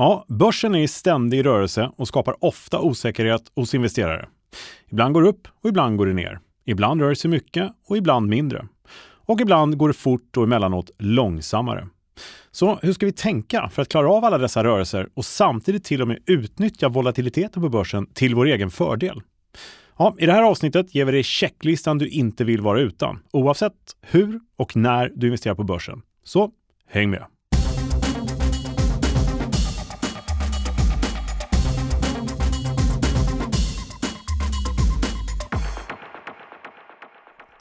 Ja, börsen är i ständig rörelse och skapar ofta osäkerhet hos investerare. Ibland går det upp och ibland går det ner. Ibland rör det sig mycket och ibland mindre. Och ibland går det fort och emellanåt långsammare. Så hur ska vi tänka för att klara av alla dessa rörelser och samtidigt till och med utnyttja volatiliteten på börsen till vår egen fördel? Ja, I det här avsnittet ger vi dig checklistan du inte vill vara utan, oavsett hur och när du investerar på börsen. Så häng med!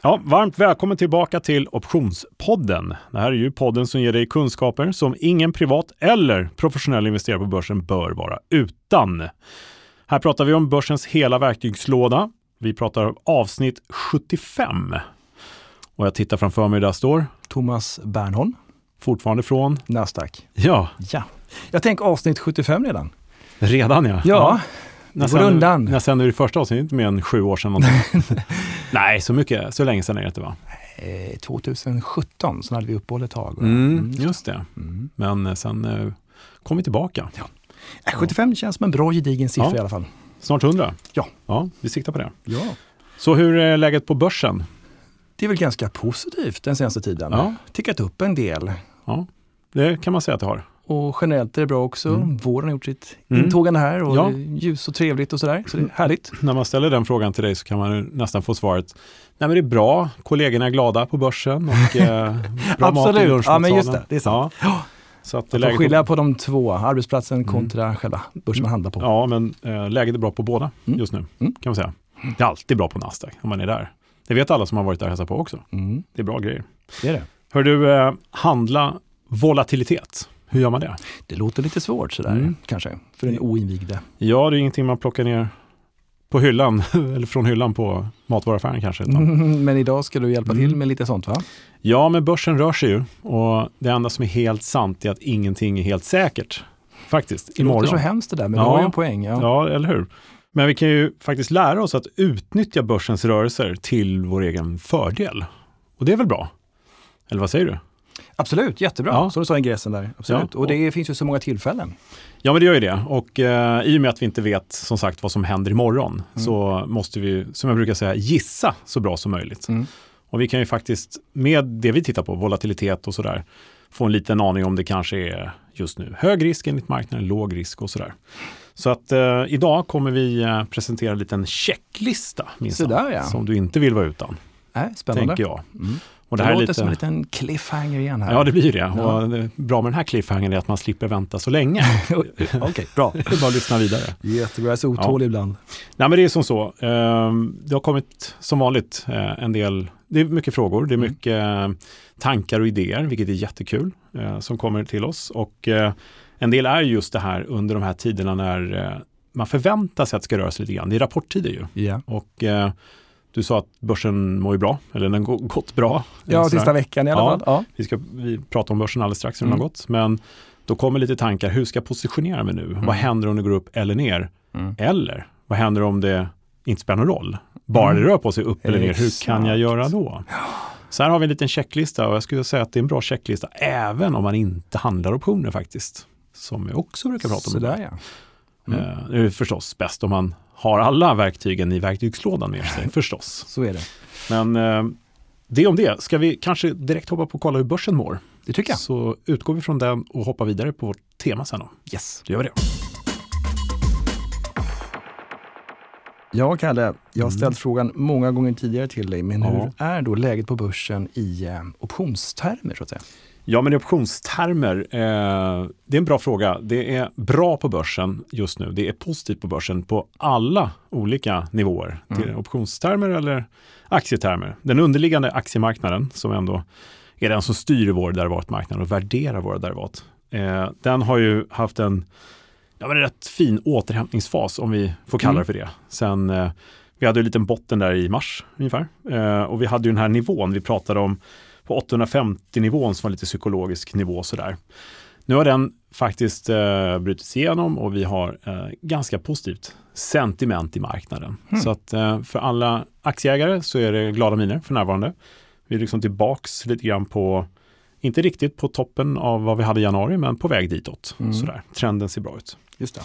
Ja, varmt välkommen tillbaka till Optionspodden. Det här är ju podden som ger dig kunskaper som ingen privat eller professionell investerare på börsen bör vara utan. Här pratar vi om börsens hela verktygslåda. Vi pratar om avsnitt 75. Och jag tittar framför mig, där står Thomas Bernholm. Fortfarande från? Nasdaq. Ja. Ja. Jag tänker avsnitt 75 redan. Redan ja. Ja, det går undan. När sände du första avsnittet? Inte mer än sju år sedan. Nej, så mycket, så länge sedan är det inte va? Eh, 2017, så hade vi uppehåll ett tag. Mm, just det. Mm. Men eh, sen eh, kom vi tillbaka. Ja. Eh, 75 känns som en bra gedigen siffra Ja. i alla fall. Snart 100. Ja. Ja, vi siktar på det. Ja. Så hur är läget på börsen? Det är väl ganska positivt den senaste tiden. Ja. Tickat upp en del. Ja, det kan man säga att det har. Och generellt är det bra också. Mm. Våren har gjort sitt Mm. intågande här och Ja. ljus och trevligt och sådär. Så det är härligt. När man ställer den frågan till dig så kan man nästan få svaret Nej men det är bra, kollegorna är glada på börsen och eh, bra mat i Absolut. lunchmatsalen. Ja, men just det, det är sant. Ja. Så att får läget skilja på de två, arbetsplatsen kontra själva börsen man handlar på. Ja, men eh, läget är bra på båda Mm. just nu Mm. kan man säga. Det är alltid bra på Nasdaq om man är där. Det vet alla som har varit där och hälsat på också. Mm, Det är bra grejer. det är det. Hör du, eh, handla volatilitet. Hur gör man det? Det låter lite svårt sådär Mm. kanske, för den oinvigde. Ja, det är ingenting man plockar ner på hyllan eller från hyllan på matvaruaffären kanske. Utan. Men idag ska du hjälpa till Mm. med lite sånt va? Ja, men börsen rör sig ju och det enda som är helt sant är att ingenting är helt säkert. Faktiskt, Det imorgon. låter så hemskt det där, men Ja. du har ju en poäng. Ja. Ja, eller hur? Men vi kan ju faktiskt lära oss att utnyttja börsens rörelser till vår egen fördel. Och det är väl bra? Eller vad säger du? Absolut, jättebra. Ja. Som du sa ingressen där. Absolut. Ja. Och det finns ju så många tillfällen. Ja, men det gör ju det. Och eh, i och med att vi inte vet som sagt vad som händer imorgon Mm. så måste vi, som jag brukar säga, gissa så bra som möjligt. Mm. Och vi kan ju faktiskt, med det vi tittar på, volatilitet och sådär, få en liten aning om det kanske är just nu hög risk enligt marknaden, låg risk och sådär. Så att eh, idag kommer vi eh, presentera en liten checklista minsann, ja. som du inte vill vara utan, Äh, spännande. tänker jag. Mm. Och Det, det här är låter lite, som en liten cliffhanger igen här. Ja, det blir det. Ja. Och det bra med den här cliffhangern är att man slipper vänta så länge. Okej, bra. Det är bara att lyssna vidare. Jättebra, jag är så otålig ibland. Nej, men det är som så. Ehm, Det har kommit som vanligt eh, en del, det är mycket frågor, det är Mm. mycket eh, tankar och idéer, vilket är jättekul, eh, som kommer till oss. Och en del är just det här under de här tiderna när man förväntar sig att det ska röra sig lite grann. Det är rapporttider ju. Ja, Och du sa att börsen mår ju bra, eller den har gått bra. ja Sådär. sista veckan i alla Ja. fall. Ja. Vi ska vi prata om börsen alldeles strax hur den Mm. har gått. Men då kommer lite tankar, hur ska jag positionera mig nu? Vad händer om det går upp eller ner? Mm. Eller vad händer om det inte spelar någon roll? Bara det rör på sig upp eller ner, hur kan jag göra då? Så här har vi en liten checklista och jag skulle säga att det är en bra checklista även om man inte handlar optioner faktiskt. Som jag också brukar prata om. Sådär ja. Mm. Eh, Det är förstås bäst om man har alla verktygen i verktygslådan med sig, förstås. Så är det. Men eh, det om det. Ska vi kanske direkt hoppa på och kolla hur börsen mår? Det tycker jag. Så utgår vi från den och hoppar vidare på vårt tema sen då. Yes. Då gör vi det. Ja, Kalle, jag har Mm. ställt frågan många gånger tidigare till dig, men Ja. hur är då läget på börsen i eh, optionstermer så att säga? Ja, men i optionstermer, eh, det är en bra fråga. Det är bra på börsen just nu. Det är positivt på börsen på alla olika nivåer. Mm. Till optionstermer eller aktietermer. Den underliggande aktiemarknaden, som ändå är den som styr vår derivatmarknad och värderar våra derivat, eh, den har ju haft en ja, men en rätt fin återhämtningsfas, om vi får kalla Mm. det för det. Sen, eh, vi hade en liten botten där i mars ungefär. Eh, och vi hade ju den här nivån vi pratade om på 850-nivån som var lite psykologisk nivå sådär. Nu har den faktiskt eh, brutits igenom och vi har eh, ganska positivt sentiment i marknaden. Mm. Så att eh, för alla aktieägare så är det glada miner för närvarande. Vi är liksom tillbaks lite grann på Inte riktigt på toppen av vad vi hade i januari, men på väg ditåt. Mm. Sådär. Trenden ser bra ut. Just det.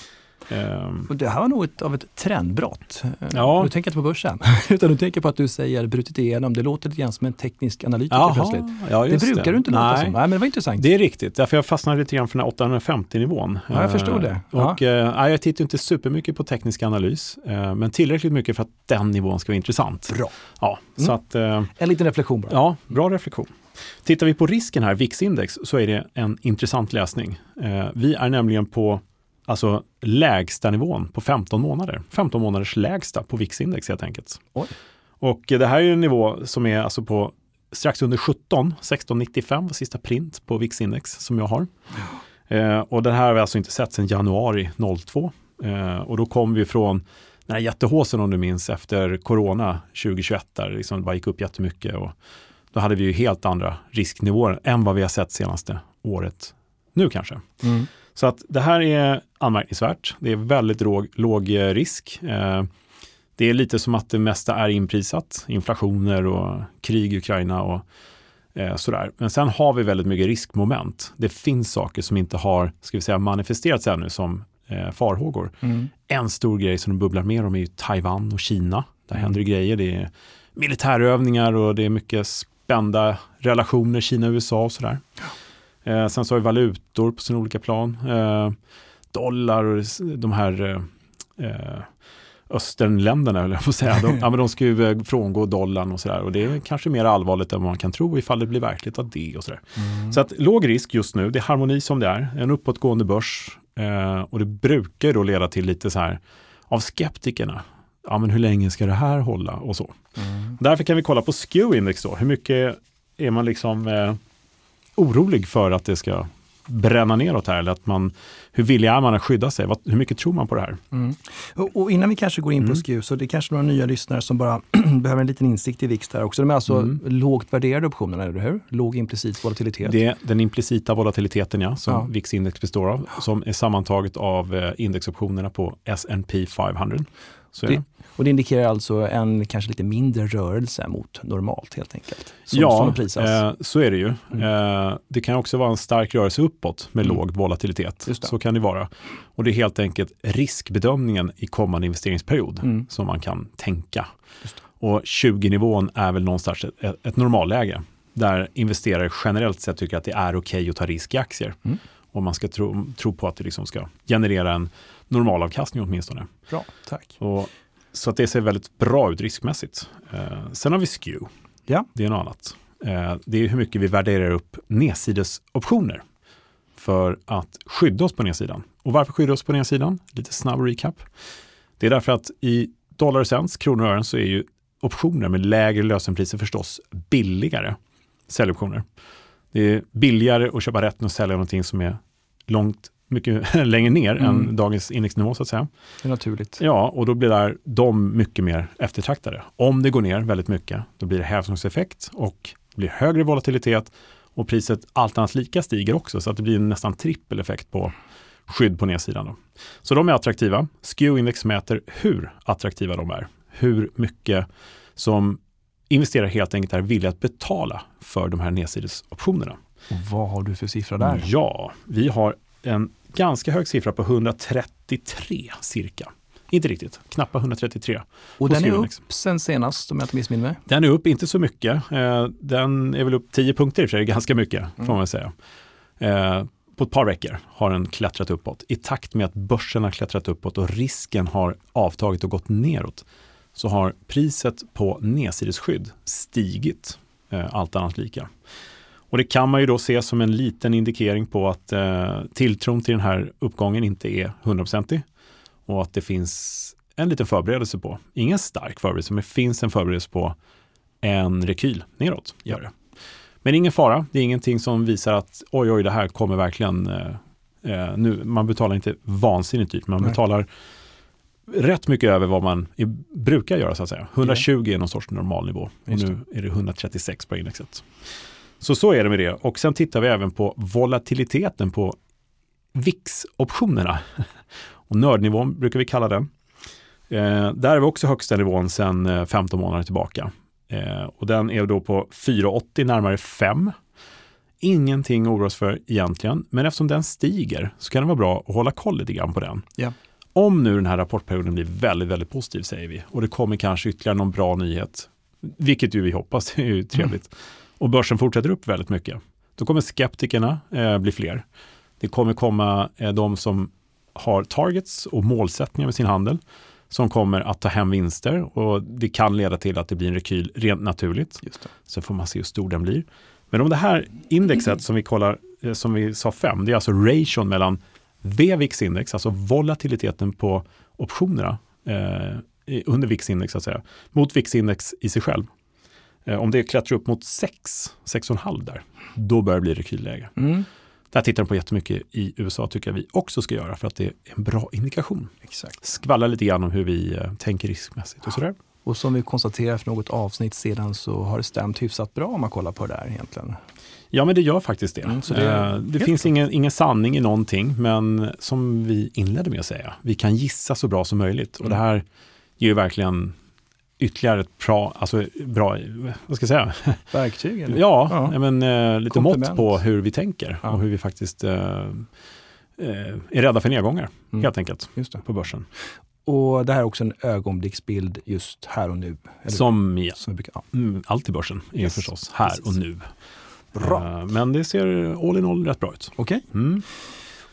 Ehm, Och det här var nog ett, av ett trendbrott. Eh, Ja. Du tänker inte på börsen, utan du tänker på att du säger brutit igenom. Det låter lite grann som en teknisk analytiker jaha, plötsligt. ja, Det brukar du inte låta Nej. som. Nej, men det var intressant. Det är riktigt, därför jag fastnade lite grann för den här 850-nivån. Ja, jag förstår det. Ja. Och, eh, nej, jag tittar inte supermycket på teknisk analys, eh, men tillräckligt mycket för att den nivån ska vara intressant. Bra. Ja, Mm. så att, eh, En liten reflektion bara. ja, bra reflektion. Tittar vi på risken här, VIX-index, så är det en intressant läsning. Eh, vi är nämligen på alltså, lägsta nivån på 15 månader. 15 månaders lägsta på VIX-index helt enkelt. Oj. Och eh, det här är en nivå som är alltså på strax under 17, 1695 var sista print på VIX-index som jag har. Eh, och det här har vi alltså inte sett sedan januari 02. Eh, och då kom vi från den här jättehåsen om du minns efter corona 2021 där det liksom bara gick upp jättemycket. Och då hade vi ju helt andra risknivåer än vad vi har sett senaste året nu kanske. Mm. Så att det här är anmärkningsvärt. Det är väldigt låg, låg eh, risk. Eh, det är lite som att det mesta är inprisat. Inflationer och krig i Ukraina och eh, sådär. Men sen har vi väldigt mycket riskmoment. Det finns saker som inte har ska vi säga, manifesterats ännu som eh, farhågor. Mm. En stor grej som de bubblar mer om är ju Taiwan och Kina. Där Mm. händer det grejer. Det är militärövningar och det är mycket spända relationer Kina och sådär. Eh, sen så har vi valutor på sina olika plan. Eh, dollar och de här eh, eh, östernländerna, höll jag säga. De, ja, men de ska ju eh, frångå dollarn och sådär. Och det är kanske mer allvarligt än vad man kan tro ifall det blir verkligt av det och sådär. Mm. Så att låg risk just nu, det är harmoni som det är, en uppåtgående börs eh, och det brukar då leda till lite så här av skeptikerna. Ja, men hur länge ska det här hålla och så. Mm. Därför kan vi kolla på SKEW-index då. Hur mycket är man liksom eh, orolig för att det ska bränna neråt här? Eller att man, hur villig är man att skydda sig? Vad, hur mycket tror man på det här? Mm. Och, innan vi kanske går in på Mm. SKU, så det är kanske några nya lyssnare som bara behöver en liten insikt i VIX där också. De är alltså Mm. lågt värderade optioner, eller hur? Låg implicit volatilitet. Det är den implicita volatiliteten ja, som Ja. VIX-index består av, som är sammantaget av eh, indexoptionerna på S&P 500. Så är Det- det. Och det indikerar alltså en kanske lite mindre rörelse mot normalt helt enkelt. Som, ja, som eh, så är det ju. Mm. Eh, det kan också vara en stark rörelse uppåt med Mm. låg volatilitet. Så kan det vara. Och det är helt enkelt riskbedömningen i kommande investeringsperiod Mm. som man kan tänka. Och 20-nivån är väl någonstans ett, ett normalläge där investerare generellt sett tycker att det är okej att ta risk i aktier. Mm. Och man ska tro, tro på att det liksom ska generera en normalavkastning åtminstone. Bra, tack. Och, så att det ser väldigt bra ut riskmässigt. Eh, sen har vi SKEW. Ja. Det är något annat. Eh, det är hur mycket vi värderar upp nedsidesoptioner för att skydda oss på nedsidan. Och varför skydda oss på nedsidan? Lite snabb recap. Det är därför att i dollar och cents, kronor och ören, så är ju optioner med lägre lösenpriser förstås billigare säljoptioner. Det är billigare att köpa rätt än att sälja någonting som är långt mycket längre ner Mm. än dagens indexnivå så att säga. Det är naturligt. Ja, och då blir där de mycket mer eftertraktade. Om det går ner väldigt mycket, då blir det hävstångseffekt och det blir högre volatilitet och priset allt annat lika stiger också så att det blir nästan trippeleffekt på skydd på nedsidan. Då. Så de är attraktiva. SKEW-index mäter hur attraktiva de är. Hur mycket som investerare helt enkelt är villiga att betala för de här nedsidesoptionerna. Och vad har du för siffra där? Ja, vi har en ganska hög siffra på 133 cirka. Inte riktigt, knappa 133. Och den är upp sen senast om jag inte missminner mig. Den är upp, inte så mycket. Eh, Den är väl upp 10 punkter i och för sig, ganska mycket får Mm. man säga. Eh, På ett par veckor har den klättrat uppåt. I takt med att börsen har klättrat uppåt och risken har avtagit och gått neråt så har priset på nedsidesskydd stigit, eh, allt annat lika. Och det kan man ju då se som en liten indikering på att eh, tilltron till den här uppgången inte är hundraprocentig och att det finns en liten förberedelse på, ingen stark förberedelse, men det finns en förberedelse på en rekyl neråt. Gör det. Men ingen fara, det är ingenting som visar att oj, oj, det här kommer verkligen eh, eh, nu. Man betalar inte vansinnigt dyrt, man Nej. betalar rätt mycket över vad man i, brukar göra så att säga. 120 är någon sorts normalnivå och Just nu är det 136 på indexet. Så så är det med det. Och sen tittar vi även på volatiliteten på VIX-optionerna. Och nördnivån brukar vi kalla den. Eh, där är vi också högsta nivån sedan eh, 15 månader tillbaka. Eh, och den är då på 4,80 närmare 5. ingenting att oroa oss för egentligen, men eftersom den stiger så kan det vara bra att hålla koll lite grann på den. Ja. Om nu den här rapportperioden blir väldigt, väldigt positiv säger vi och det kommer kanske ytterligare någon bra nyhet, vilket ju vi hoppas, det är ju trevligt, mm. Och börsen fortsätter upp väldigt mycket, då kommer skeptikerna eh, bli fler. Det kommer komma eh, de som har targets och målsättningar med sin handel som kommer att ta hem vinster och det kan leda till att det blir en rekyl rent naturligt. Så får man se hur stor den blir. Men om det här indexet som vi kollar, eh, som vi sa 5, det är alltså ration mellan VVIX-index, alltså volatiliteten på optionerna eh, under VIX-index, så att säga, mot VIX-index i sig själv. Eh, om det klättrar upp mot 6, 6,5 där, då börjar det bli rekylläge. Mm. Där tittar de på jättemycket i USA tycker jag vi också ska göra för att det är en bra indikation. Exakt. Skvallra lite grann om hur vi eh, tänker riskmässigt och sådär. Och som vi konstaterade för något avsnitt sedan så har det stämt hyfsat bra om man kollar på det där egentligen. Ja, men det gör faktiskt det. Mm, det, eh, det finns ingen, ingen sanning i någonting, men som vi inledde med att säga, vi kan gissa så bra som möjligt. Och det mm. här ger ju verkligen ytterligare ett bra, alltså bra, vad ska jag säga? Verktyg? Eller? Ja, ja. Men, eh, lite Komplement. mått på hur vi tänker ja. och hur vi faktiskt eh, eh är rädda för nedgångar, mm. helt enkelt, på börsen. Och det här är också en ögonblicksbild just här och nu. Som, ja. Som brukar, ja. Mm, allt i börsen är yes. förstås här Precis. och nu. Bra. Uh, men det ser all in all rätt bra ut. Okej. Okay. Mm.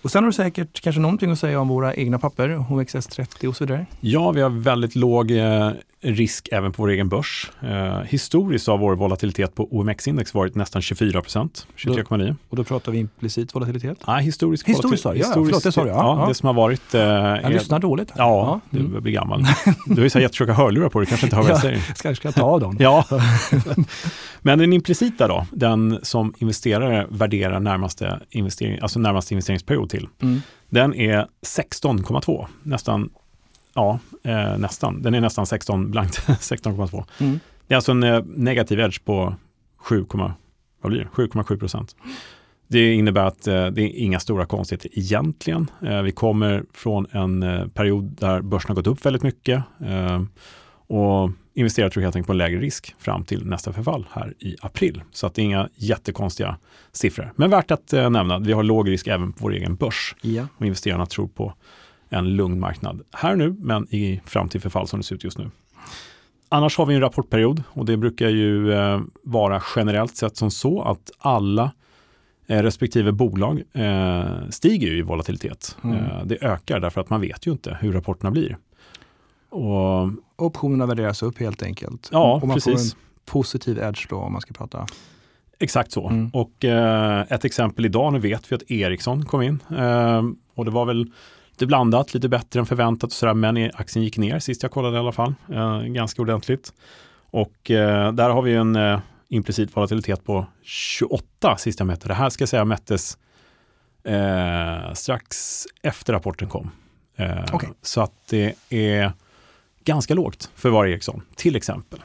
Och sen har du säkert kanske någonting att säga om våra egna papper, OXS30 och så vidare? Ja, vi har väldigt låg eh, risk även på vår egen börs. Eh, historiskt har vår volatilitet på OMX-index varit nästan 24 procent, 23,9. Och då pratar vi implicit volatilitet? Nej, historisk historisk, volatilitet. Ja, förlåt, det ja. ja, Det som har varit... Eh, jag lyssnar dåligt. Här. Ja, ja. Mm. du blir gammal. Du har ju så jättetjocka hörlurar på dig, kanske inte hör vad jag säger. Ska, ska jag ta av dem? ja. Men den implicita då, den som investerare värderar närmaste, investering, alltså närmaste investeringsperiod till, mm. den är 16,2, nästan Ja, eh, nästan. Den är nästan 16 blankt, 16,2. Mm. Det är alltså en eh, negativ edge på 7,7 procent. Det innebär att eh, det är inga stora konstigheter egentligen. Eh, vi kommer från en eh, period där börsen har gått upp väldigt mycket eh, och investerar tror jag helt enkelt på en lägre risk fram till nästa förfall här i april. Så att det är inga jättekonstiga siffror. Men värt att nämna, vi har låg risk även på vår egen börs. Ja. Och investerarna tror på en lugn marknad här nu, men i framtid förfall som det ser ut just nu. Annars har vi en rapportperiod och det brukar ju eh, vara generellt sett som så att alla eh, respektive bolag eh, stiger ju i volatilitet. Mm. Eh, det ökar därför att man vet ju inte hur rapporterna blir. Och, Optionerna värderas upp helt enkelt. Ja, och man precis. får en positiv edge då om man ska prata Exakt så. Mm. Och eh, ett exempel idag, nu vet vi att Ericsson kom in. Eh, och det var väl lite blandat, lite bättre än förväntat och sådär, men aktien gick ner sist jag kollade i alla fall, eh, ganska ordentligt. Och eh, där har vi en eh, implicit volatilitet på 28 sist jag mätte. Det här ska jag säga mättes eh, strax efter rapporten kom. Eh, okay. Så att det är ganska lågt för varje Ericsson, till exempel.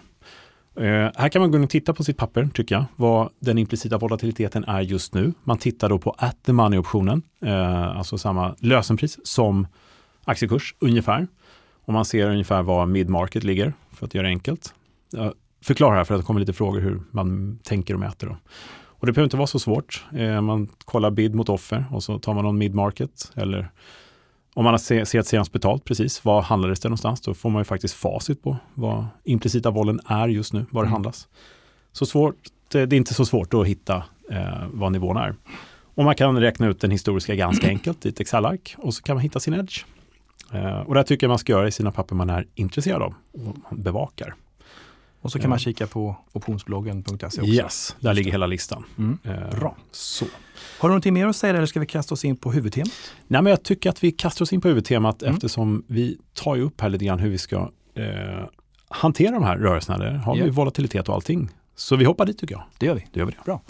Uh, här kan man gå in och titta på sitt papper, tycker jag, vad den implicita volatiliteten är just nu. Man tittar då på at the money-optionen, uh, alltså samma lösenpris som aktiekurs ungefär. Och man ser ungefär var mid-market ligger, för att göra det enkelt. Jag förklarar här för att det kommer lite frågor hur man tänker och mäter. Då. Och det behöver inte vara så svårt. Uh, man kollar bid mot offer och så tar man någon mid-market eller om man ser, ser ett senast betalt precis, vad handlades det någonstans? Då får man ju faktiskt facit på vad implicita vollen är just nu, vad det mm. handlas. Så svårt, det är inte så svårt att hitta eh, vad nivån är. Och man kan räkna ut den historiska ganska enkelt i ett Excel-ark och så kan man hitta sin edge. Eh, och det tycker jag man ska göra i sina papper man är intresserad av och bevakar. Och så kan man kika på optionsbloggen.se också. Yes, där ligger hela listan. Mm. Eh, Bra. Så. Har du någonting mer att säga eller ska vi kasta oss in på huvudtemat? Nej, men jag tycker att vi kastar oss in på huvudtemat mm. eftersom vi tar ju upp här lite grann hur vi ska eh, hantera de här rörelserna. Där har yeah. vi volatilitet och allting. Så vi hoppar dit tycker jag. Det gör vi. Det gör vi. Det. Bra.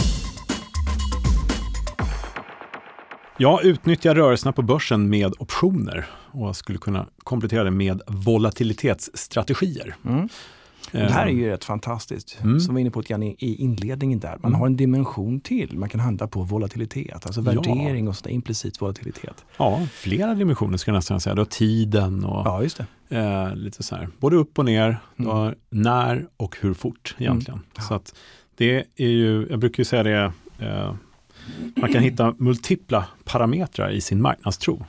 Ja, utnyttja rörelserna på börsen med optioner och jag skulle kunna komplettera det med volatilitetsstrategier. Mm. Det här är ju rätt fantastiskt, mm. som vi var inne på i inledningen där. Man mm. har en dimension till, man kan handla på volatilitet, alltså värdering ja. och sådär, implicit volatilitet. Ja, flera dimensioner skulle jag nästan säga. Du har tiden och ja, just det. Eh, lite så här, både upp och ner, mm. när och hur fort egentligen. Mm. Ja. Så att det är ju, jag brukar ju säga det, eh, man kan hitta multipla parametrar i sin marknadstro.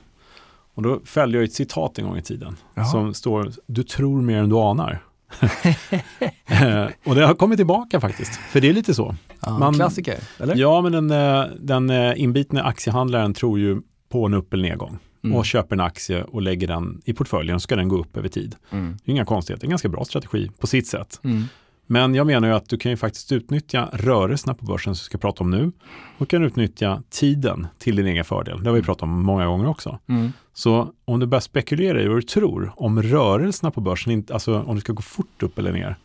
Och då fällde jag ett citat en gång i tiden Jaha. som står Du tror mer än du anar. Eh, och det har kommit tillbaka faktiskt, för det är lite så. Ja, Man, klassiker, eller? Ja, men den, eh, den eh, inbitne aktiehandlaren tror ju på en upp eller nedgång mm. och köper en aktie och lägger den i portföljen och ska den gå upp över tid. Mm. Det är inga konstigheter, en ganska bra strategi på sitt sätt. Mm. Men jag menar ju att du kan ju faktiskt utnyttja rörelserna på börsen som vi ska prata om nu och kan utnyttja tiden till din egen fördel. Det har vi pratat om många gånger också. Mm. Så om du börjar spekulera i vad du tror om rörelserna på börsen, alltså om det ska gå fort upp eller ner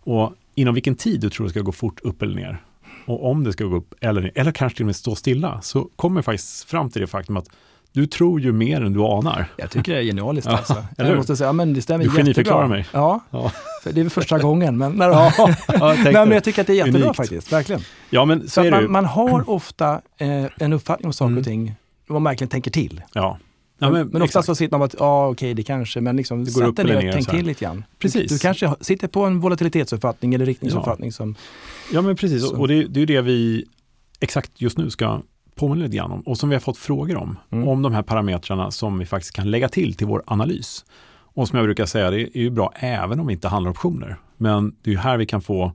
och inom vilken tid du tror det ska gå fort upp eller ner och om det ska gå upp eller ner, eller kanske till och med stå stilla, så kommer faktiskt fram till det faktum att du tror ju mer än du anar. Jag tycker det är genialiskt alltså. jag måste säga, men det stämmer du geniförklarar mig. Ja, ja. Det är väl första gången. Men, men, ja, ja, Nej, men jag tycker att det är jättebra Unikt. faktiskt, verkligen. Ja, men så, så man, man, har ofta eh, en uppfattning om saker mm. och ting, man verkligen tänker till. Ja. Ja, men, men ofta så sitter man att, ja okej okay, det kanske, men liksom det går upp ner. Tänk till lite grann. Precis. Du kanske sitter på en volatilitetsuppfattning eller riktningsuppfattning ja. som... Ja men precis, så. och det, det är det vi exakt just nu ska påminna lite grann om och som vi har fått frågor om. Mm. Om de här parametrarna som vi faktiskt kan lägga till till vår analys. Och som jag brukar säga, det är ju bra även om vi inte handlar optioner. Men det är ju här vi kan få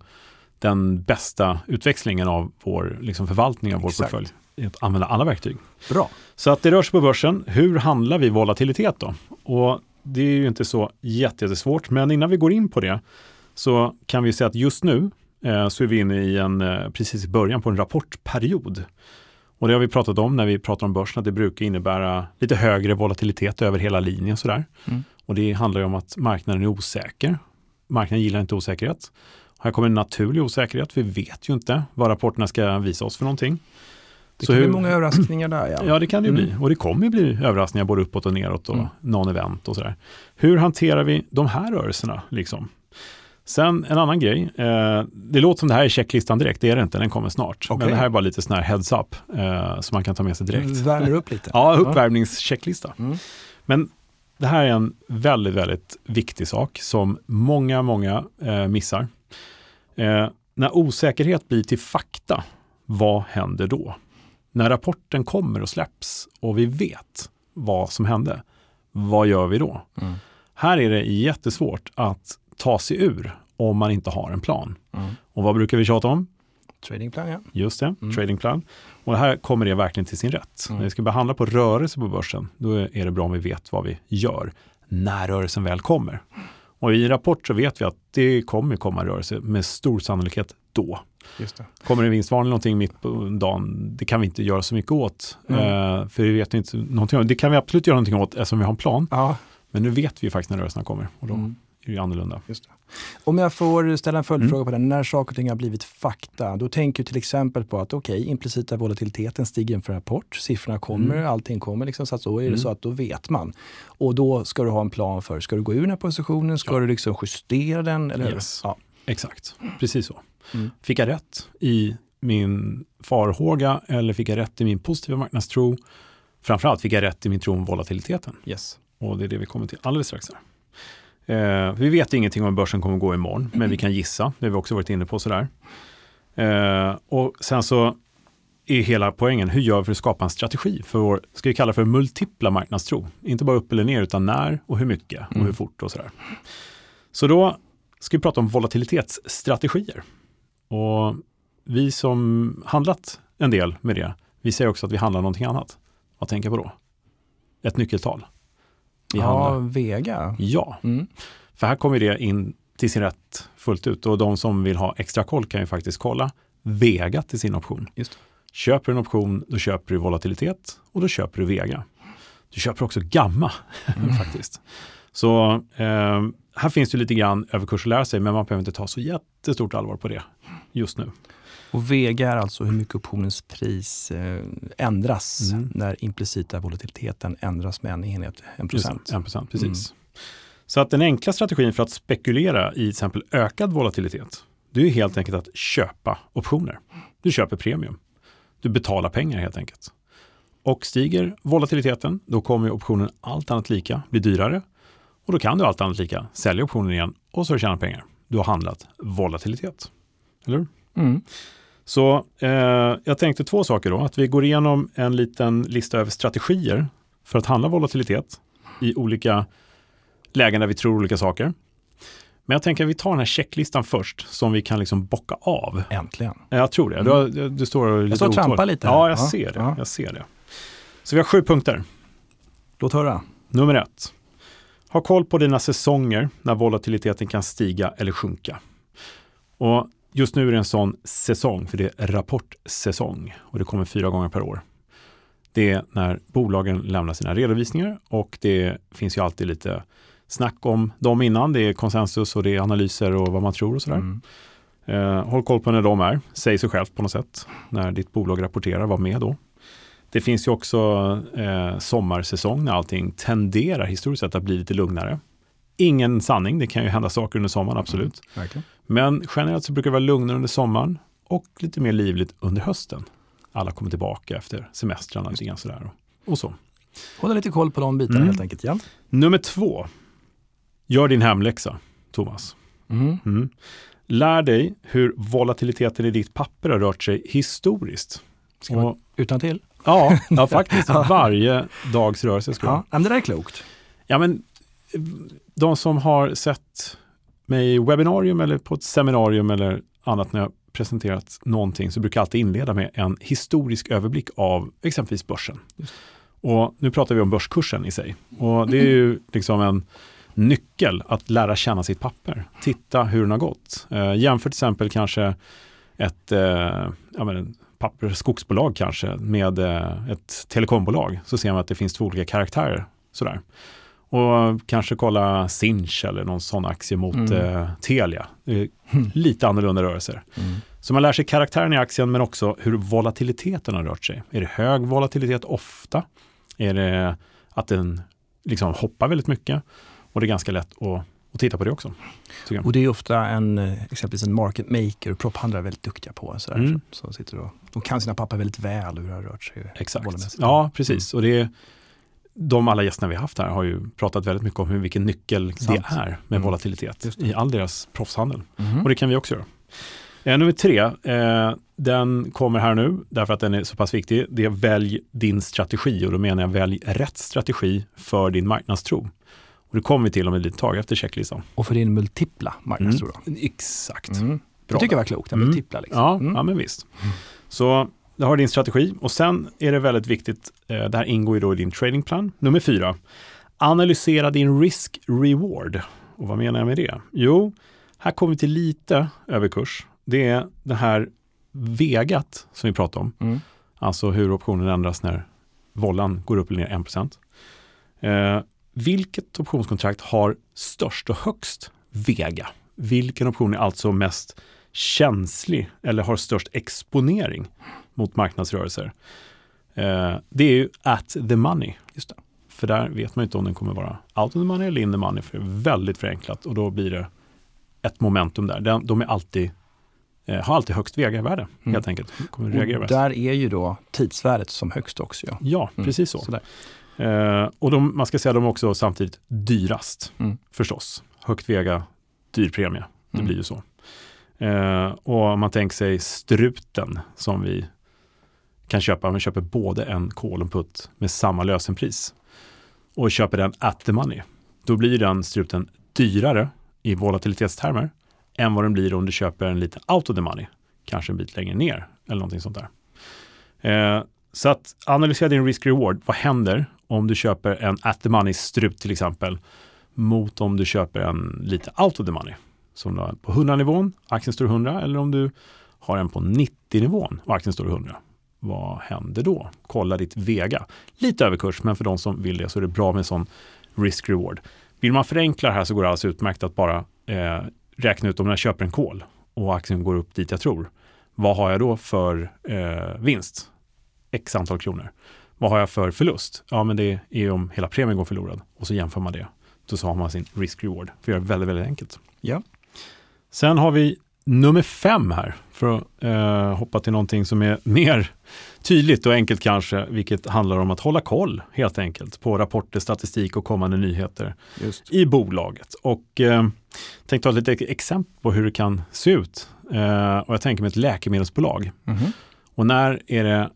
den bästa utväxlingen av vår liksom förvaltning av vår Exakt. portfölj. Att använda alla verktyg. Bra. Så att det rör sig på börsen. Hur handlar vi volatilitet då? Och det är ju inte så jättesvårt, men innan vi går in på det så kan vi säga att just nu eh, så är vi inne i en, eh, precis i början på en rapportperiod. Och det har vi pratat om när vi pratar om börsen, att det brukar innebära lite högre volatilitet över hela linjen. Sådär. Mm. Och det handlar ju om att marknaden är osäker. Marknaden gillar inte osäkerhet. Här kommer en naturlig osäkerhet. Vi vet ju inte vad rapporterna ska visa oss för någonting. Det kan hur, bli många överraskningar där. Ja, ja det kan det ju mm. bli. Och det kommer bli överraskningar både uppåt och neråt och mm. non-event och sådär. Hur hanterar vi de här rörelserna? Liksom? Sen en annan grej. Eh, det låter som det här är checklistan direkt, det är det inte, den kommer snart. Okay. Men det här är bara lite sån här heads up eh, som man kan ta med sig direkt. Värmer upp lite. ja, uppvärmningschecklista. Mm. Men det här är en väldigt, väldigt viktig sak som många, många eh, missar. Eh, när osäkerhet blir till fakta, vad händer då? När rapporten kommer och släpps och vi vet vad som hände, vad gör vi då? Mm. Här är det jättesvårt att ta sig ur om man inte har en plan. Mm. Och vad brukar vi tjata om? Tradingplan, ja. Just det, mm. tradingplan. Och här kommer det verkligen till sin rätt. Mm. När vi ska behandla på rörelse på börsen, då är det bra om vi vet vad vi gör när rörelsen väl kommer. Och i rapport så vet vi att det kommer komma rörelse med stor sannolikhet då. Just det. Kommer det en vinstvarning någonting mitt på dagen, det kan vi inte göra så mycket åt. Mm. Uh, för vi vet inte någonting om. Det kan vi absolut göra någonting åt eftersom vi har en plan. Ja. Men nu vet vi faktiskt när rörelserna kommer. Och då mm är det annorlunda. Just det. Om jag får ställa en följdfråga mm. på den, när saker och ting har blivit fakta, då tänker du till exempel på att okej, okay, implicita volatiliteten stiger inför rapport, siffrorna kommer, mm. allting kommer, liksom, så att då är det mm. så att då vet man. Och då ska du ha en plan för, ska du gå ur den här positionen, ska ja. du liksom justera den? Eller yes. ja. Exakt, precis så. Mm. Fick jag rätt i min farhåga eller fick jag rätt i min positiva marknadstro? Framförallt fick jag rätt i min tro om volatiliteten. Yes. Och det är det vi kommer till alldeles strax. Här. Eh, vi vet ingenting om börsen kommer gå imorgon, men vi kan gissa. Det har vi också varit inne på sådär. Eh, och sen så är hela poängen, hur gör vi för att skapa en strategi för vår, ska vi kalla för multipla marknadstro? Inte bara upp eller ner, utan när och hur mycket och mm. hur fort och sådär. Så då ska vi prata om volatilitetsstrategier. Och vi som handlat en del med det, vi säger också att vi handlar någonting annat. Vad tänker jag på då? Ett nyckeltal vi ja, handlar. Vega. Ja, mm. för här kommer det in till sin rätt fullt ut och de som vill ha extra koll kan ju faktiskt kolla Vega till sin option. Just. Köper du en option, då köper du volatilitet och då köper du Vega. Du köper också Gamma mm. faktiskt. Så eh, här finns det lite grann överkurs att lära sig, men man behöver inte ta så jättestort allvar på det just nu. Och Vega är alltså hur mycket optionens pris eh, ändras mm. när implicita volatiliteten ändras med en enhet, en procent. en procent precis. Mm. Så att den enkla strategin för att spekulera i till exempel ökad volatilitet, det är helt enkelt att köpa optioner. Du köper premium. Du betalar pengar helt enkelt. Och stiger volatiliteten, då kommer optionen allt annat lika bli dyrare. Och då kan du allt annat lika sälja optionen igen och så tjänat pengar. Du har handlat volatilitet. Eller hur? Mm. Så eh, jag tänkte två saker då. Att vi går igenom en liten lista över strategier för att handla volatilitet i olika lägen där vi tror olika saker. Men jag tänker att vi tar den här checklistan först som vi kan liksom bocka av. Äntligen. Jag tror det. Mm. Du, du står lite Jag står och trampar lite här. Ja, jag Ja, ser det. ja. Jag ser det. Så vi har sju punkter. Låt höra. Nummer ett. Ha koll på dina säsonger när volatiliteten kan stiga eller sjunka. Och just nu är det en sån säsong, för det är rapportsäsong och det kommer fyra gånger per år. Det är när bolagen lämnar sina redovisningar och det finns ju alltid lite snack om dem innan. Det är konsensus och det är analyser och vad man tror och sådär. Mm. Eh, håll koll på när de är, säg sig själv på något sätt. När ditt bolag rapporterar, var med då. Det finns ju också eh, sommarsäsong när allting tenderar historiskt sett att bli lite lugnare. Ingen sanning, det kan ju hända saker under sommaren, absolut. Verkligen. Men generellt så brukar det vara lugnare under sommaren och lite mer livligt under hösten. Alla kommer tillbaka efter semestrarna lite grann sådär. Och, och så. Hålla lite koll på de bitarna Mm. helt enkelt. Ja. Nummer två. Gör din hemläxa, Thomas. Mm. Mm. Lär dig hur volatiliteten i ditt papper har rört sig historiskt. Ska man Och, utan till? ja, ja, faktiskt. Varje dags rörelse. Ska Ja, men det där är klokt. ja, men de som har sett mig i webbinarium eller på ett seminarium eller annat när jag presenterat någonting så brukar jag alltid inleda med en historisk överblick av exempelvis börsen. Just. Och nu pratar vi om börskursen i sig. Och det är ju liksom en nyckel att lära känna sitt papper. Titta hur den har gått. Eh, jämför till exempel kanske ett eh, ja, men papper, skogsbolag kanske med eh, ett telekombolag. Så ser man att det finns två olika karaktärer. Sådär. Och kanske kolla Sinch eller någon sån aktie mot Mm. eh, Telia. Är lite annorlunda rörelser. Mm. Så man lär sig karaktären i aktien men också hur volatiliteten har rört sig. Är det hög volatilitet ofta? Är det att den liksom hoppar väldigt mycket? Och det är ganska lätt att, att titta på det också. Och det är ofta en, eh, exempelvis en market maker och prophandlare är väldigt duktiga på. Sådär, Mm. så, så sitter och, de kan sina papper väldigt väl hur det har rört sig. Exakt. Ja, precis. Och det är, de alla gästerna vi haft här har ju pratat väldigt mycket om hur, vilken nyckel Sant. det är med Mm. volatilitet det. i all deras proffshandel. Mhm. Och det kan vi också göra. Eh, nummer tre, eh, den kommer här nu därför att den är så pass viktig. Det är välj din strategi och då menar jag välj rätt strategi för din marknadstro. Och det kommer vi till om ett litet tag efter checklistan. Och för din multipla marknadstro. då. Exakt. Mm. Bra. Jag tycker det var klokt, en Mm. multipla. Liksom. Ja, Mm. ja, men visst. Så det har din strategi och sen är det väldigt viktigt, eh, det här ingår ju då i din tradingplan. Nummer fyra, analysera din risk reward. Och vad menar jag med det? Jo, här kommer vi till lite överkurs. Det är det här vegat som vi pratade om. Mm. Alltså hur optionen ändras när vollan går upp eller ner 1%. Eh, vilket optionskontrakt har störst och högst vega? Vilken option är alltså mest känslig eller har störst exponering mot marknadsrörelser? Eh, det är ju at the money. Just det. För där vet man inte om den kommer vara out of the money eller in the money. För det är väldigt förenklat och då blir det ett momentum där. Den, de är alltid, eh, har alltid högst vega-värde Mm. helt enkelt. Kommer reagera Och där är ju då tidsvärdet som högst också. Ja. Ja, Mm. precis så. Eh, och de, man ska säga att de är också samtidigt dyrast, Mm. förstås. Högt vega, dyr premie. Det Mm. blir ju så. Eh, och om man tänker sig struten som vi kan köpa, man köper både en call och put med samma lösenpris och köper den at the money. Då blir den struten dyrare i volatilitetstermer än vad den blir om du köper en liten out of the money, kanske en bit längre ner eller någonting sånt där. Eh, så att analysera din risk-reward. Vad händer om du köper en at the money strut till exempel mot om du köper en lite out of the money? Som du är på 100-nivån, aktien står i 100 eller om du har en på 90-nivån och aktien står i 100. Vad händer då? Kolla ditt Vega. Lite överkurs, men för de som vill det så är det bra med sån risk-reward. Vill man förenkla det här så går det alldeles utmärkt att bara eh, räkna ut om jag köper en kol och aktien går upp dit jag tror. Vad har jag då för eh, vinst? X antal kronor. Vad har jag för förlust? Ja, men det är om hela premien går förlorad och så jämför man det. Då så har man sin risk-reward. För att göra det väldigt, väldigt enkelt. Ja. Sen har vi nummer fem här, för att eh, hoppa till någonting som är mer tydligt och enkelt kanske, vilket handlar om att hålla koll helt enkelt på rapporter, statistik och kommande nyheter Just. i bolaget. Och eh, tänkte ta lite exempel på hur det kan se ut. Eh, och jag tänker mig ett läkemedelsbolag. Mm -hmm. Och när är det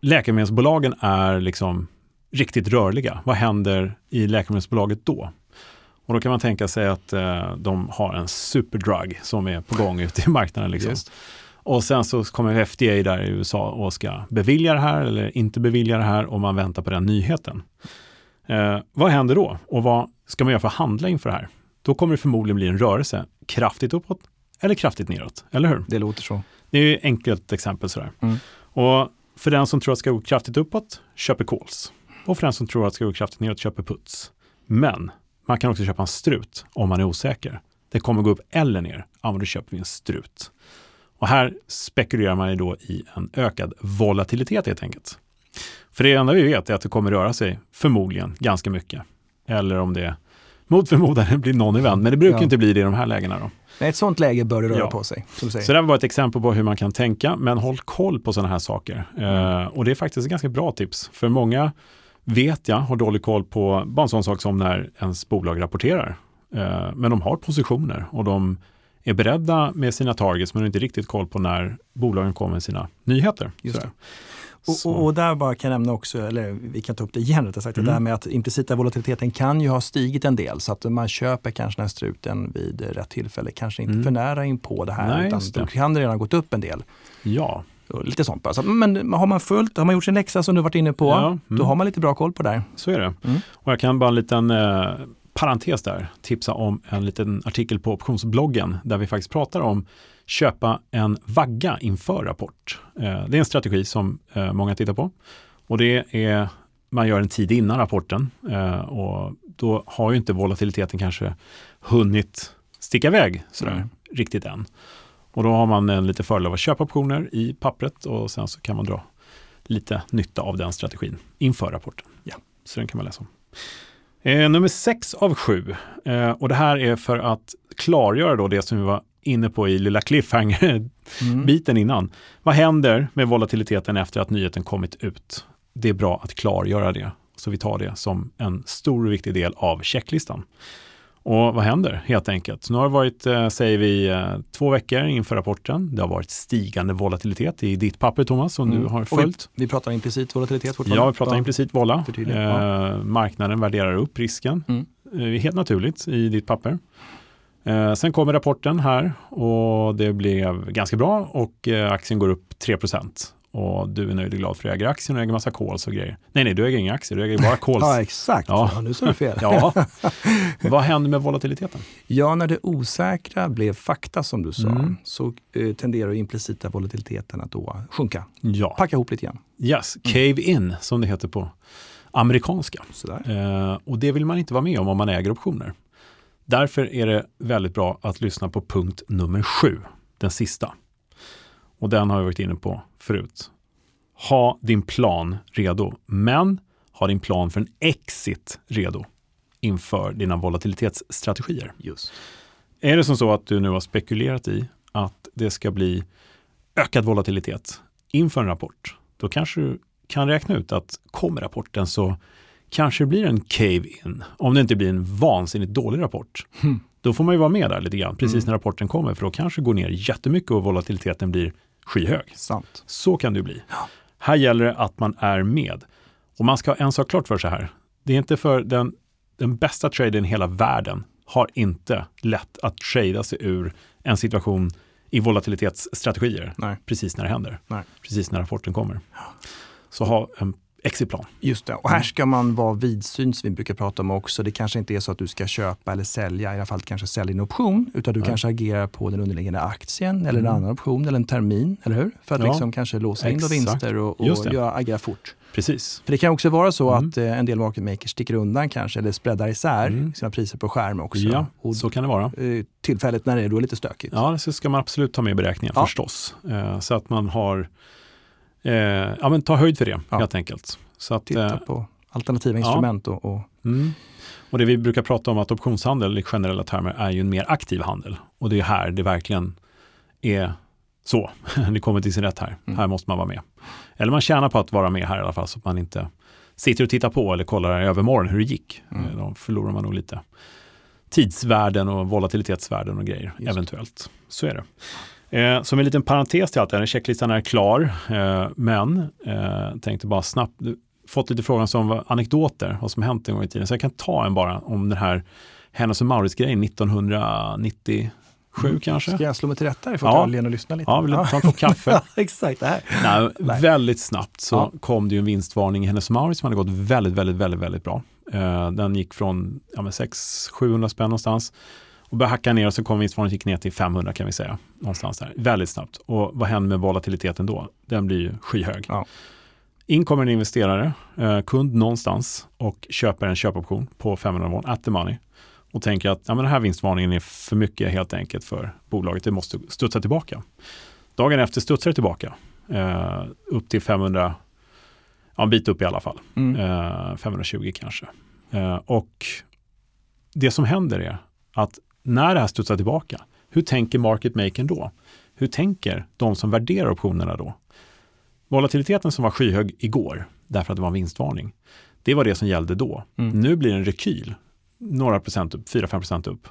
läkemedelsbolagen är liksom riktigt rörliga, vad händer i läkemedelsbolaget då? Och då kan man tänka sig att eh, de har en superdrug som är på gång ute i marknaden. Liksom. Och sen så kommer FDA där i USA och ska bevilja det här eller inte bevilja det här och man väntar på den nyheten. Eh, vad händer då? Och vad ska man göra för handla inför det här? Då kommer det förmodligen bli en rörelse kraftigt uppåt eller kraftigt neråt, eller hur? Det låter så. Det är ett enkelt exempel sådär. Mm. Och för den som tror att det ska gå kraftigt uppåt, köper calls. Och för den som tror att det ska gå kraftigt neråt, köper puts. Men man kan också köpa en strut om man är osäker. Det kommer gå upp eller ner. Ja, men då köper vi en strut. Och här spekulerar man ju då i en ökad volatilitet helt enkelt. För det enda vi vet är att det kommer röra sig förmodligen ganska mycket. Eller om det mot förmodan blir någon event, men det brukar ja. inte bli det i de här lägena. Då. Nej, ett sånt läge bör det röra ja. på sig. Som säger. Så det var ett exempel på hur man kan tänka, men håll koll på sådana här saker. Mm. Uh, och det är faktiskt ett ganska bra tips, för många vet jag har dålig koll på bara en sån sak som när ens bolag rapporterar. Uh, men de har positioner och de är beredda med sina targets men har inte riktigt koll på när bolagen kommer med sina nyheter. Just. Och, och, och, där bara kan jag nämna också, eller vi kan ta upp det igen rättare sagt, mm. det där med att implicita volatiliteten kan ju ha stigit en del så att man köper kanske den här struten vid rätt tillfälle, kanske inte mm. för nära in på det här Nej, utan då kan det redan gått upp en del. Ja. Lite sånt bara. Men har man följt, har man gjort sin läxa som du varit inne på, ja, mm. då har man lite bra koll på det där. Så är det. Mm. Och jag kan bara en liten eh, parentes där, tipsa om en liten artikel på optionsbloggen där vi faktiskt pratar om köpa en vagga inför rapport. Eh, det är en strategi som eh, många tittar på och det är man gör en tid innan rapporten eh, och då har ju inte volatiliteten kanske hunnit sticka iväg sådär mm. riktigt än. Och då har man en lite fördel av att köpa optioner i pappret och sen så kan man dra lite nytta av den strategin inför rapporten. Ja. Så den kan man läsa om. Eh, nummer sex av sju. Eh, och det här är för att klargöra då det som vi var inne på i lilla cliffhanger-biten mm. innan. Vad händer med volatiliteten efter att nyheten kommit ut? Det är bra att klargöra det. Så vi tar det som en stor och viktig del av checklistan. Och vad händer helt enkelt? Nu har det varit, eh, säger vi, eh, två veckor inför rapporten. Det har varit stigande volatilitet i ditt papper Thomas som mm. du har följt. Vi, vi, pratar implicit volatilitet fortfarande? Ja, vi pratar implicit vola. Eh, ja. Marknaden värderar upp risken. Mm. Eh, helt naturligt i ditt papper. Sen kommer rapporten här och det blev ganska bra och aktien går upp 3 och du är nöjd och glad för att du äger aktien och äger massa calls och grejer. Nej, nej, du äger inga aktier, du äger bara calls. ja, exakt. Ja. ja nu sa du fel. ja. Vad händer med volatiliteten? Ja, när det osäkra blev fakta som du sa, mm. så eh, tenderar implicita volatiliteten att då sjunka. Ja. Packa ihop lite grann. Yes, cave in som det heter på amerikanska. Eh, och det vill man inte vara med om om man äger optioner. Därför är det väldigt bra att lyssna på punkt nummer sju, den sista. Och den har jag varit inne på förut. Ha din plan redo, men ha din plan för en exit redo inför dina volatilitetsstrategier. Just. Är det som så att du nu har spekulerat i att det ska bli ökad volatilitet inför en rapport, då kanske du kan räkna ut att kommer rapporten så kanske det blir en cave-in. Om det inte blir en vansinnigt dålig rapport. Mm. Då får man ju vara med där lite grann, precis mm. när rapporten kommer, för då kanske det går ner jättemycket och volatiliteten blir skyhög. Sant. Så kan det bli. Ja. Här gäller det att man är med. Och man ska ha en sak klart för sig här. Det är inte för den, den bästa traden i hela världen har inte lätt att trada sig ur en situation i volatilitetsstrategier Nej. precis när det händer. Nej. Precis när rapporten kommer. Så ha en exitplan. Just det, och här ska man vara vidsynt som vi brukar prata om också. Det kanske inte är så att du ska köpa eller sälja, i alla fall kanske sälja en option, utan du ja. kanske agerar på den underliggande aktien eller mm. en annan option eller en termin, eller hur? För att ja. liksom kanske låsa in vinster och, och göra, agera fort. Precis. För det kan också vara så mm. att eh, en del market makers sticker undan kanske eller spreadar isär mm. sina priser på skärm också. Ja, och så kan det vara. Eh, tillfället när det är då lite stökigt. Ja, det ska man absolut ta med i beräkningen ja. förstås. Eh, så att man har eh, ja, men ta höjd för det ja. helt enkelt. Så att, Titta eh, på alternativa instrument. Ja. Och, och... Mm. och det vi brukar prata om att optionshandel i generella termer är ju en mer aktiv handel. Och det är här det verkligen är så, det kommer till sin rätt här, Mm. här måste man vara med. Eller man tjänar på att vara med här i alla fall så att man inte sitter och tittar på eller kollar i övermorgon hur det gick. Mm. Eh, Då förlorar man nog lite tidsvärden och volatilitetsvärden och grejer, Just. eventuellt. Så är det. Eh, som en liten parentes till allt det här, checklistan är klar, eh, men eh, tänkte bara snabbt, fått lite frågor som anekdoter, vad som hänt en gång i tiden. Så jag kan ta en bara om den här Hennes och Mauritz-grejen 1997 kanske. Ska jag slå mig till rätta i Ja. fåtöljen och lyssna lite? Ja, vill du ta en kopp kaffe? Ja, exakt det här. Nej, Nej. väldigt snabbt så Ja. kom det ju en vinstvarning i Hennes Mauritz som hade gått väldigt, väldigt, väldigt, väldigt bra. Eh, den gick från ja, 600-700 spänn någonstans och började hacka ner och så kom vinstvarningen gick ner till 500 kan vi säga. Någonstans där. Väldigt snabbt. Och vad händer med volatiliteten då? Den blir ju skyhög. Ja. In kommer en investerare, eh, kund någonstans och köper en köpoption på 500 won at the money och tänker att ja, men den här vinstvarningen är för mycket helt enkelt för bolaget. Det måste studsa tillbaka. Dagen efter studsar det tillbaka eh, upp till 500, ja, en bit upp i alla fall. Mm. Eh, 520 kanske. Eh, och det som händer är att när det här studsar tillbaka, hur tänker market makern då? Hur tänker de som värderar optionerna då? Volatiliteten som var skyhög igår, därför att det var en vinstvarning, det var det som gällde då. Mm. Nu blir det en rekyl, några procent upp, 4-5 procent upp.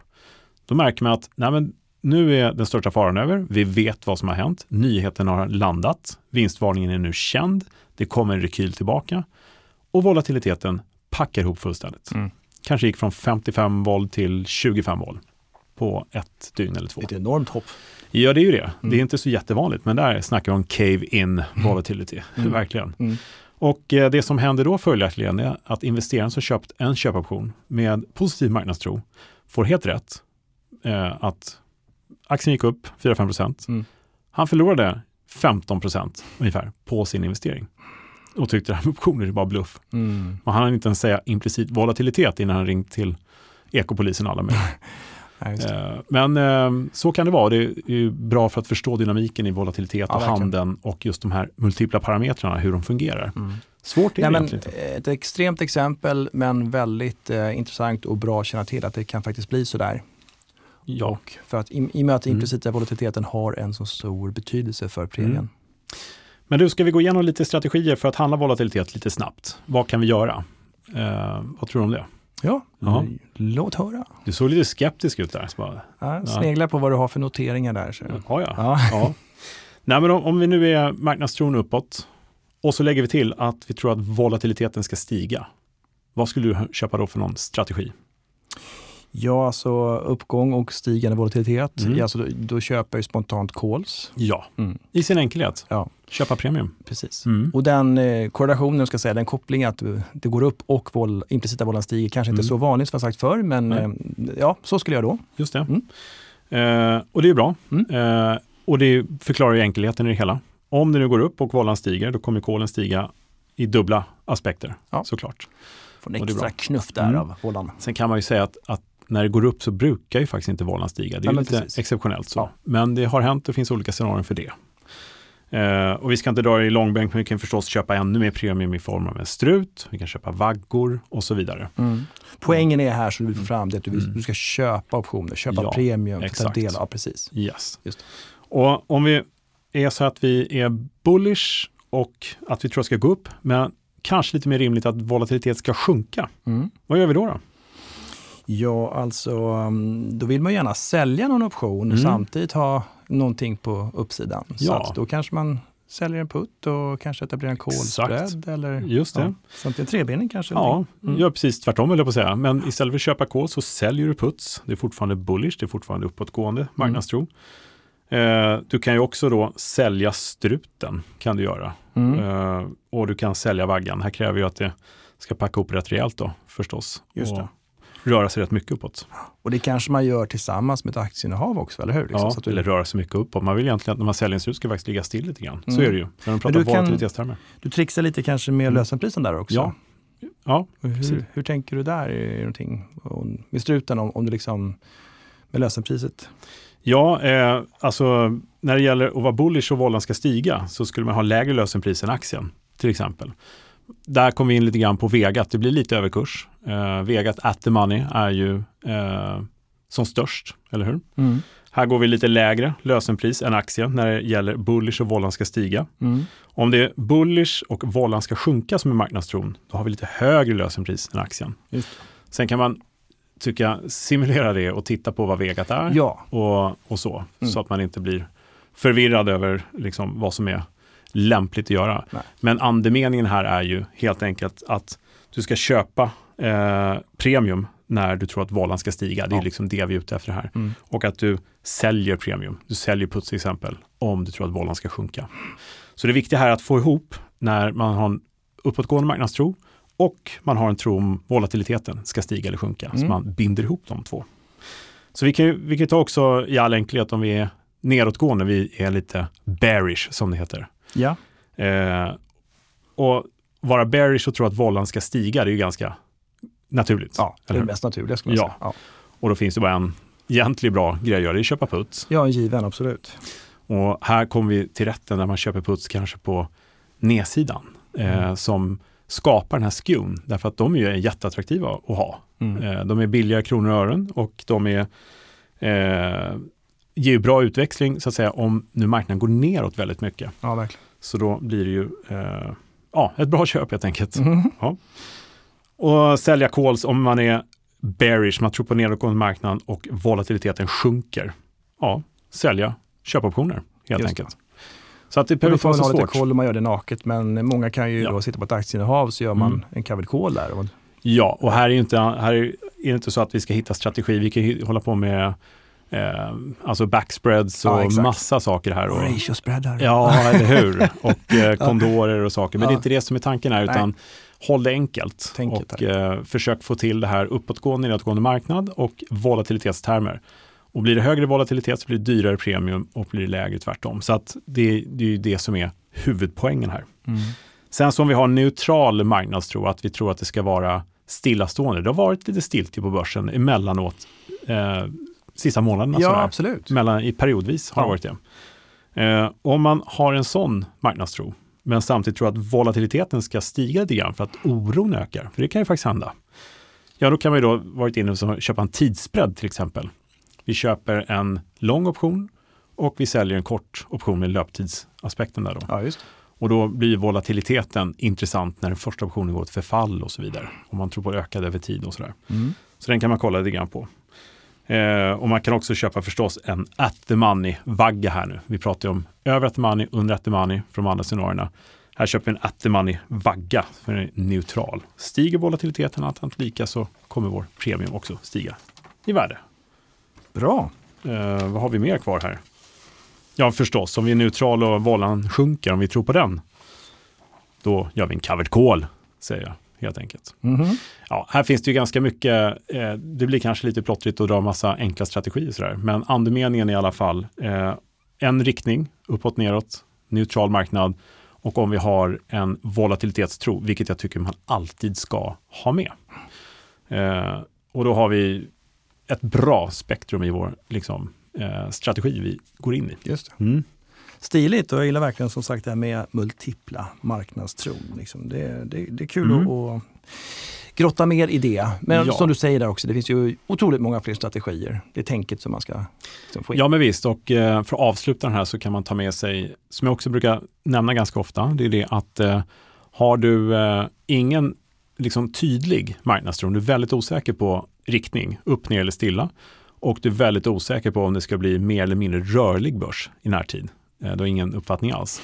Då märker man att nej men, nu är den största faran över, vi vet vad som har hänt, nyheten har landat, vinstvarningen är nu känd, det kommer en rekyl tillbaka och volatiliteten packar ihop fullständigt. Mm. Kanske gick från 55 volt till 25 volt på ett dygn eller två. Ett enormt hopp. Ja, det är ju det. Det Mm. är inte så jättevanligt, men där snackar vi om cave-in volatility, Mm. verkligen. Mm. Och eh, det som händer då följaktligen är att investeraren som köpt en köpoption med positiv marknadstro får helt rätt eh, att aktien gick upp 4-5 procent. Mm. Han förlorade 15 procent ungefär på sin investering och tyckte det här med optioner är bara bluff. Mm. Och han hann inte ens säga implicit volatilitet innan han ringt till ekopolisen och alla möjliga. Ja. Eh, Men eh, så kan det vara. Det är bra för att förstå dynamiken i volatilitet Ja, och verkligen. handeln och just de här multipla parametrarna, hur de fungerar. Mm. Svårt är Nej, det egentligen inte. eh, ett extremt exempel, men väldigt eh, intressant och bra att känna till att det kan faktiskt bli sådär. Ja. Och för att, i, I och med att Mm. implicita volatiliteten har en så stor betydelse för premien. Mm. Men du, ska vi gå igenom lite strategier för att handla volatilitet lite snabbt? Vad kan vi göra? Eh, vad tror du om det? Ja, Ja. låt höra. Du såg lite skeptisk ut där. Så bara, Ja, snegla på vad du har för noteringar där. Så. Har jag? Ja. Ja. Nej, men om, om vi nu är marknadstron uppåt och så lägger vi till att vi tror att volatiliteten ska stiga. Vad skulle du köpa då för någon strategi? Ja, alltså uppgång och stigande volatilitet. Mm. Ja, alltså, då, då köper jag ju spontant calls. Ja, Mm. i sin enkelhet. Ja. Köpa premium. Precis. Mm. Och den eh, korrelationen, ska säga, den kopplingen att det går upp och vol, implicita volan stiger, kanske inte Mm. så vanligt som jag sagt förr, men Nej. eh, ja, så skulle jag då. Just det. Mm. Eh, och det är bra. Mm. Eh, och det förklarar ju enkelheten i det hela. Om det nu går upp och volan stiger, då kommer kolen stiga i dubbla aspekter, Ja. såklart. Får en extra knuff där Mm. av volan. Sen kan man ju säga att, att när det går upp så brukar ju faktiskt inte volan stiga. Det är men lite precis. exceptionellt så. Ja. Men det har hänt, det finns olika scenarion för det. Eh, och vi ska inte dra det i långbänk, men vi kan förstås köpa ännu mer premium i form av en strut, vi kan köpa vaggor och så vidare. Poängen är här, så du får fram det, att du, vill- Mm. du ska köpa optioner, köpa Ja, premium, för att ta exakt. del av. Precis. Yes. Just. Och om vi är så att vi är bullish och att vi tror att det ska gå upp, men kanske lite mer rimligt att volatilitet ska sjunka. Mm. Vad gör vi då? då? Ja, alltså um, då vill man gärna sälja någon option och Mm. samtidigt ha någonting på uppsidan. Så Ja. att då kanske man säljer en putt och kanske etablerar en call Exakt. spread eller Just det. Ja, samt en trebening kanske. Ja, Mm. gör precis tvärtom höll jag på säga. Men istället för att köpa kol så säljer du puts. Det är fortfarande bullish, det är fortfarande uppåtgående marknadstro. Eh, du kan ju också då sälja struten, kan du göra. Mm. Eh, och du kan sälja vaggan. Här kräver ju att det ska packa upp rätt rejält då, förstås. Just och det. Röra sig rätt mycket uppåt. Och det kanske man gör tillsammans med ett aktieinnehav också, eller hur? Liksom, ja, så att du, eller röra sig mycket uppåt. Man vill egentligen att när man säljer en strut ska faktiskt ligga still lite grann. Så Mm. är det ju. När de pratar du kan- volatilitetstermer. du trixar lite kanske med Mm. lösenprisen där också. Ja. Ja, hur, hur tänker du där? Är det någonting om- med struten, om, om du liksom med lösenpriset? Ja, eh, alltså när det gäller att vara bullish och volan ska stiga så skulle man ha lägre lösenpris än aktien till exempel. Där kommer vi in lite grann på Vegat, det blir lite överkurs. Eh, Vegat at the money är ju eh, som störst, eller hur? Mm. Här går vi lite lägre lösenpris än aktien när det gäller bullish och vållan ska stiga. Mm. Om det är bullish och vållan ska sjunka som är marknadstron, då har vi lite högre lösenpris än aktien. Sen kan man tycka simulera det och titta på vad vegat är ja. och, och så, mm. så att man inte blir förvirrad över liksom vad som är lämpligt att göra. Nej. Men andemeningen här är ju helt enkelt att du ska köpa eh, premium när du tror att valan ska stiga. Det är ja. liksom det vi är ute efter här. Mm. Och att du säljer premium. Du säljer puts till exempel om du tror att valan ska sjunka. Så det viktiga här är att få ihop när man har en uppåtgående marknadstro och man har en tro om volatiliteten ska stiga eller sjunka. Mm. Så man binder ihop de två. Så vi kan, vi kan ta också i all enkelhet om vi är nedåtgående, vi är lite bearish som det heter. Ja. Eh, och vara bearish och tro att vållan ska stiga, det är ju ganska naturligt. Ja, det är det mest naturliga skulle jag ja. säga. Ja. Och då finns det bara en egentligen bra grej att göra, det är att köpa puts. Ja, en given, absolut. Och här kommer vi till rätten när man köper puts kanske på nedsidan eh, mm. som skapar den här skun. Därför att de är ju jätteattraktiva att ha. Mm. Eh, de är billiga kronor och ören och de är eh, ger ju bra utväxling så att säga om nu marknaden går neråt väldigt mycket. Ja, verkligen. Så då blir det ju eh, ja, ett bra köp helt enkelt. Mm. Ja. Och sälja calls om man är bearish, man tror på nedåtgående marknaden och volatiliteten sjunker. Ja, sälja köpoptioner helt Just enkelt. Det. Så att det behöver inte vara så svårt. lite koll om man gör det naket, men många kan ju ja. då sitta på ett aktieinnehav så gör man mm. en covered call där. Ja, och här är, inte, här är det inte så att vi ska hitta strategi. Vi kan hålla på med Eh, alltså backspreads och ja, massa saker här. Och, ratio spreadar. Ja, eller hur. Och eh, kondorer och saker. Men ja. det är inte det som är tanken här, utan håll det enkelt. Tänket och eh, försök få till det här uppåtgående, nedåtgående marknad och volatilitetstermer. Och blir det högre volatilitet så blir det dyrare premium och blir det lägre tvärtom. Så att det, det är ju det som är huvudpoängen här. Mm. Sen som vi har neutral marknadstro, att vi tror att det ska vara stillastående. Det har varit lite stiltje på börsen emellanåt. Eh, sista månaderna. Ja, sådär. absolut. Mellan, I periodvis har ja. det varit det. Eh, om man har en sån marknadstro, men samtidigt tror att volatiliteten ska stiga lite grann för att oron ökar, för det kan ju faktiskt hända. Ja, då kan man ju då varit inne och köpa en tidsbredd till exempel. Vi köper en lång option och vi säljer en kort option med löptidsaspekten där då. Ja, just. Och då blir volatiliteten intressant när den första optionen går till förfall och så vidare. Om man tror på ökad över tid och sådär. Mm. Så den kan man kolla lite grann på. Eh, och man kan också köpa förstås en at the money-vagga här nu. Vi pratar ju om över at the money, under at the money från de andra scenarierna. Här köper vi en at the money-vagga för den är neutral. Stiger volatiliteten allt lika så kommer vår premium också stiga i värde. Bra. Eh, vad har vi mer kvar här? Ja, förstås, om vi är neutral och vållan sjunker, om vi tror på den, då gör vi en covered call, säger jag helt enkelt. Mm -hmm. Ja, här finns det ju ganska mycket, eh, det blir kanske lite plottrigt att dra massa enkla strategier sådär, men andemeningen är i alla fall eh, en riktning, uppåt, neråt, neutral marknad och om vi har en volatilitetstro, vilket jag tycker man alltid ska ha med. Eh, och då har vi ett bra spektrum i vår liksom, eh, strategi vi går in i. Just det. Mm stiligt och jag gillar verkligen som sagt det här med multipla marknadstron. Liksom. Det, det, det är kul mm. att grotta mer i det. Men ja. som du säger där också, det finns ju otroligt många fler strategier. Det är tänket som man ska liksom få in. Ja men visst, och eh, för att avsluta den här så kan man ta med sig, som jag också brukar nämna ganska ofta, det är det att eh, har du eh, ingen liksom, tydlig marknadstro, du är väldigt osäker på riktning, upp, ner eller stilla, och du är väldigt osäker på om det ska bli mer eller mindre rörlig börs i närtid, du har ingen uppfattning alls.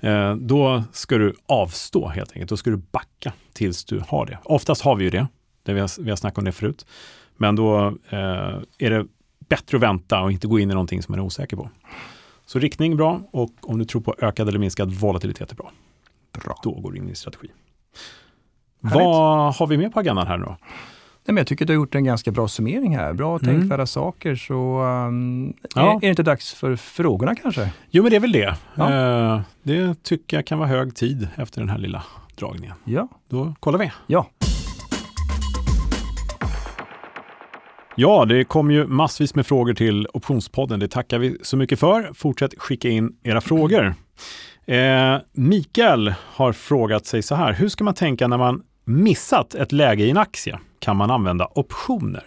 Eh, då ska du avstå helt enkelt. Då ska du backa tills du har det. Oftast har vi ju det. det vi, har, vi har snackat om det förut. Men då eh, är det bättre att vänta och inte gå in i någonting som man är osäker på. Så riktning bra och om du tror på ökad eller minskad volatilitet är bra. Bra. Då går du in i strategi. Härligt. Vad har vi med på agendan här nu då? Men jag tycker du har gjort en ganska bra summering här. Bra och tänkvärda mm. saker. Så um, ja. är, är, det inte dags för frågorna kanske? Jo, men det är väl det. Ja. Uh, det tycker jag kan vara hög tid efter den här lilla dragningen. Ja. Då kollar vi. Ja. Ja, det kom ju massvis med frågor till Optionspodden. Det tackar vi så mycket för. Fortsätt skicka in era frågor. Eh, Mikael har frågat sig så här. Hur ska man tänka när man missat ett läge i en aktie? Kan man använda optioner.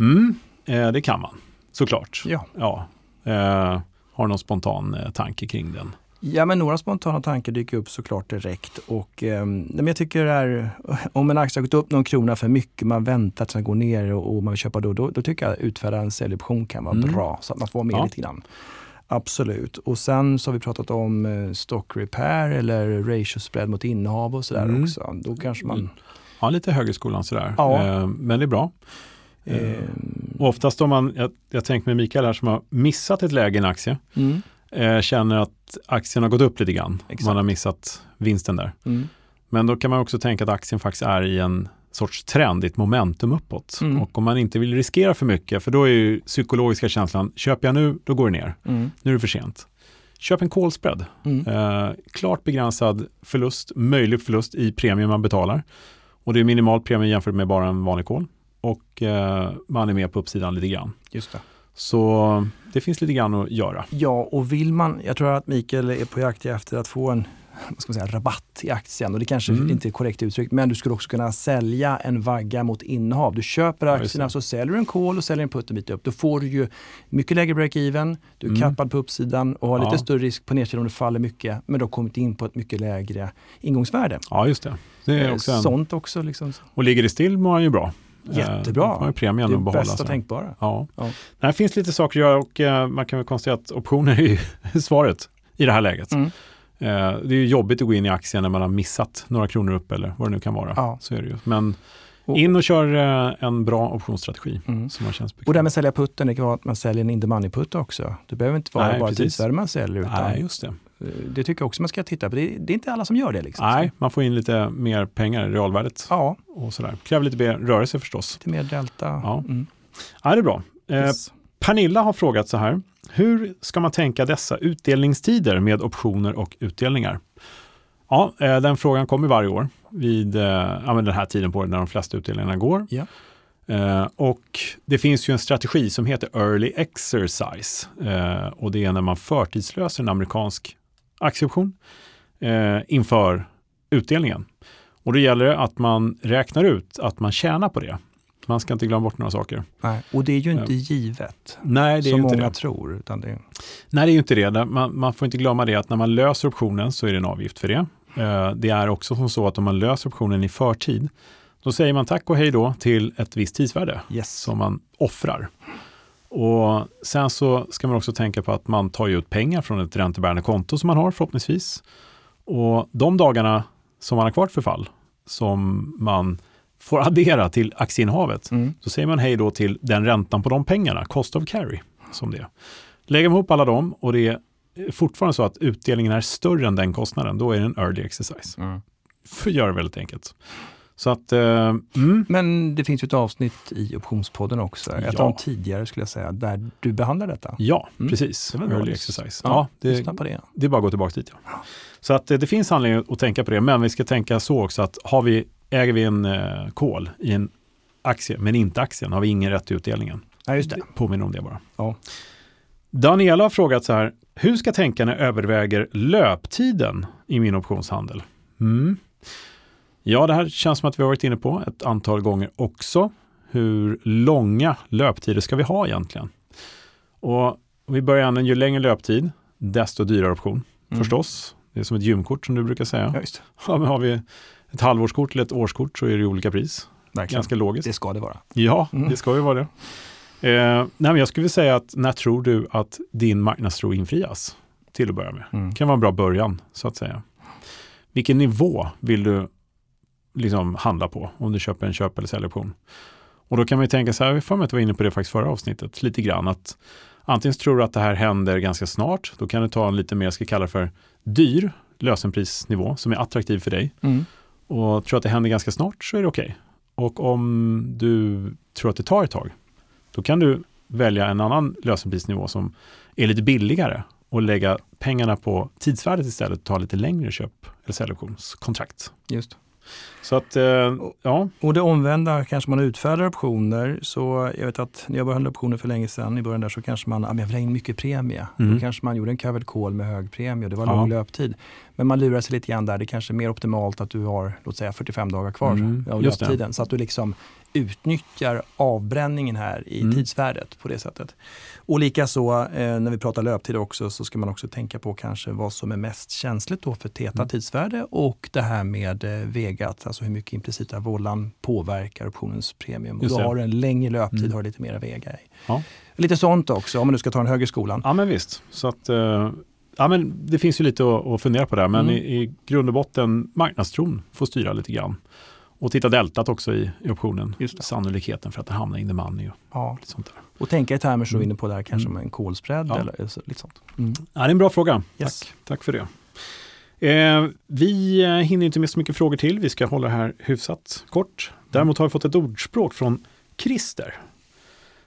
Mm. eh, det kan man såklart. Ja. Ja. Eh, har någon spontan eh, tanke kring den? Ja, men några spontana tankar dyker upp såklart direkt. Och, eh, men jag tycker det är, om en aktie har gått upp någon krona för mycket, man väntar tills den går ner och, och man vill köpa då, då, då tycker jag att utfärda en säljoption kan vara Mm. bra så att man får med Ja. lite grann. Absolut. Och sen så har vi pratat om eh, stock repair eller ratio spread mot innehav och sådär Mm. också. Då kanske man... Mm. Ja, lite högerskolan sådär. Ja. Eh, men det är bra. Och oftast om man, jag, jag tänker med Mikael här som har missat ett läge i en aktie, mm, eh, känner att aktien har gått upp lite grann. Exakt. Man har missat vinsten där. mm, Men då kan man också tänka att aktien faktiskt är i en sorts trend, ett momentum uppåt. Mm. Och om man inte vill riskera för mycket, för då är ju psykologiska känslan, köper jag nu, då går det ner. mm, Nu är det för sent. Köp en call spread. mm. Eh, klart begränsad förlust, möjlig förlust i premien man betalar. Och det är minimal premie jämfört med bara en vanlig call. Och eh, man är med på uppsidan lite grann. Just det. Så det finns lite grann att göra. Ja, och vill man, jag tror att Mikael är på jakt efter att få en vad ska man säga, rabatt i aktien och det kanske Mm. inte är korrekt uttryckt, men du skulle också kunna sälja en vagga mot innehav. Du köper Ja, aktierna så säljer du en call och säljer en putt en bit upp. Då får du ju mycket lägre break-even, du är Mm. kappad på uppsidan och har Ja. lite större risk på nedsidan om det faller mycket, men du har kommit in på ett mycket lägre ingångsvärde. Ja, just det. det är Eh, också en, Sånt också. Liksom. och ligger det still mår man ju bra. Eh, Jättebra. man premien Det att behålla. bästa så. tänkbara. Ja. Ja. Det finns lite saker att göra och eh, man kan väl konstatera att optioner är svaret i det här läget. Mm. Eh, det är ju jobbigt att gå in i aktien när man har missat några kronor upp eller vad det nu kan vara. Ja. Så är det ju. Men Och- in och kör eh, en bra optionsstrategi Mm. som man känns Och det här med att sälja putten, det kan vara att man säljer en in the money-putt också. Det behöver inte vara Nej, bara tidsvärde man säljer, utan Nej, just det. eh, det tycker jag också man ska titta på. Det är, det är inte alla som gör det. Liksom. Nej, man får in lite mer pengar i realvärdet Ja, och sådär. Kräver lite mer rörelse förstås. lite mer delta. Ja. Mm. Ja, det är bra. Yes. Pernilla har frågat så här. Hur ska man tänka dessa utdelningstider med optioner och utdelningar? Ja, eh, den frågan kommer varje år vid eh, ja, den här tiden på året när de flesta utdelningarna går. Ja. Eh, och det finns ju en strategi som heter early exercise eh, och det är när man förtidslöser en amerikansk aktieoption eh, inför utdelningen. Och då gäller det att man räknar ut att man tjänar på det. Man ska inte glömma bort några saker. Nej. Och det är ju inte givet, Nej, det är som inte många det. tror. Utan det, Nej, det är ju inte det. Man, man får inte glömma det att när man löser optionen så är det en avgift för det. Eh, Det är också som så att om man löser optionen i förtid, då säger man tack och hej då till ett visst tidsvärde yes. som man offrar. Och sen så ska man också tänka på att man tar ut pengar från ett räntebärande konto som man har förhoppningsvis. Och de dagarna som man har kvar för fall, som man får addera till aktieinnehavet, Mm. så säger man hej då till den räntan på de pengarna, cost of carry, som det är. Lägger man ihop alla dem och det är fortfarande så att utdelningen är större än den kostnaden, då är det en early exercise. Mm. För att göra det väldigt enkelt. Så att, eh, mm, Men det finns ju ett avsnitt i optionspodden också, ett Ja. av de tidigare skulle jag säga, där du behandlar detta. ja, Mm. precis. Det. Early exercise. Ja, Ja, det, det. det är bara att gå tillbaka dit. Ja. Så att eh, det finns anledning att tänka på det, men vi ska tänka så också att har vi, äger vi en eh, call i en aktie, men inte aktien, har vi ingen rätt till utdelningen. Ja, just det. Påminner om det bara. Ja. Daniela har frågat så här, hur ska tänka när jag överväger löptiden i min optionshandel? Mm. Ja, det här känns som att vi har varit inne på ett antal gånger också. Hur långa löptider ska vi ha egentligen? Och om vi börjar änden, ju längre löptid, desto dyrare option Mm. förstås. Det är som ett gymkort som du brukar säga. Ja. Ja, men har vi ett halvårskort eller ett årskort så är det olika pris. Verkligen. Ganska logiskt. Det ska det vara. Ja, Mm. det ska ju vara det. Eh, nej, jag skulle säga att när tror du att din marknadstro infrias? Till att börja med. Mm. Det kan vara en bra början, så att säga. Vilken nivå vill du liksom handla på om du köper en köp eller säljoption? Och då kan man ju tänka så här, vi får att var inne på det faktiskt förra avsnittet, lite grann att antingen tror du att det här händer ganska snart, då kan du ta en lite mer, jag ska kalla det för dyr lösenprisnivå som är attraktiv för dig Mm. Och tror att det händer ganska snart så är det okej. Och om du tror att det tar ett tag, då kan du välja en annan lösenprisnivå som är lite billigare och lägga pengarna på tidsvärdet istället och ta lite längre köp eller säljoptionskontrakt. Just. Så att, eh, ja, Och det omvända, kanske man utfärdar optioner. Så jag vet att när jag började handla optioner för länge sedan, i början där så kanske man, ja, men jag vill ha in mycket premie. Mm. Då kanske man gjorde en covered call med hög premie och det var Ja. lång löptid. Men man lurar sig lite grann där, det kanske är mer optimalt att du har, låt säga 45 dagar kvar Mm, av löptiden. Så att du liksom utnyttjar avbränningen här i mm. tidsvärdet på det sättet. Och likaså eh, när vi pratar löptid också så ska man också tänka på kanske vad som är mest känsligt då för täta mm. tidsvärde och det här med eh, vegat, alltså hur mycket implicita vållan påverkar optionens premium. Just du har en längre löptid mm. har du lite mera vega i. Ja. Lite sånt också om man nu ska ta den högre skolan. Ja men visst. Så att, eh, ja, men det finns ju lite att, att fundera på där men mm. i, i grund och botten marknadstron får styra lite grann. Och titta deltat också i, i optionen. Sannolikheten för att det hamnar in the money och ja. lite sånt där. Och tänka i termer som du är inne på där, kanske mm. med en kolspread ja. eller så, lite sånt. Mm. Ja, det är en bra fråga. Yes. Tack, tack för det. Eh, vi eh, hinner inte med så mycket frågor till. Vi ska hålla det här hyfsat kort. Däremot har vi fått ett ordspråk från Christer.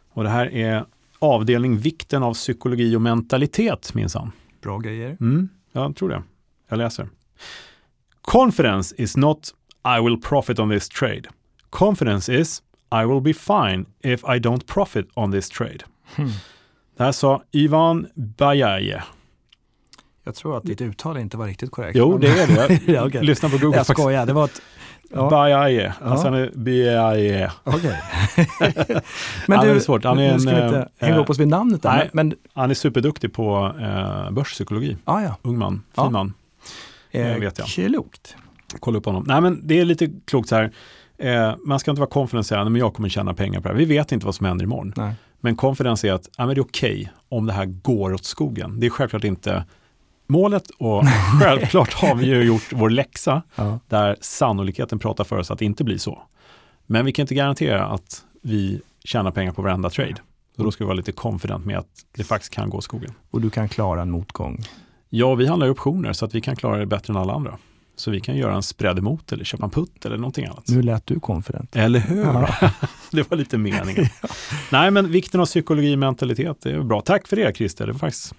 Och det här är avdelning vikten av psykologi och mentalitet minsann. Bra grejer. Mm, jag tror det. Jag läser. Confidence is not I will profit on this trade. Confidence is I will be fine if I don't profit on this trade. Hmm. Det här sa Ivan Bajaje. Jag tror att ditt uttal inte var riktigt korrekt. Jo, det är det. ja, okay. Lyssna på Google. Jag skojar, det var ett... Ja. Bajaje, alltså han är B-A-J-E. Okej. men han du, är svårt. Han är en, ska inte äh, hänga upp oss vid namnet där. Nej, men, han är superduktig på äh, börspsykologi. Ah, ja. Ung man, fin ja. man. Eh, vet jag. Klokt. Kolla upp honom. Nej men det är lite klokt så här. Eh, man ska inte vara konfidenserande, men jag kommer tjäna pengar på det här. Vi vet inte vad som händer imorgon. Nej. Men confidence är att ja, men det är okej okay om det här går åt skogen. Det är självklart inte målet och självklart har vi ju gjort vår läxa ja. där sannolikheten pratar för oss att det inte blir så. Men vi kan inte garantera att vi tjänar pengar på varenda trade. Så då ska vi vara lite confident med att det faktiskt kan gå skogen. Och du kan klara en motgång? Ja, vi handlar optioner så att vi kan klara det bättre än alla andra. Så vi kan göra en spread emot eller köpa en putt eller någonting annat. Nu lät du confident. Eller hur? Ja. det var lite meningen. ja. Nej, men vikten av psykologi och mentalitet, det är bra. Tack för det Christer. Det, faktiskt,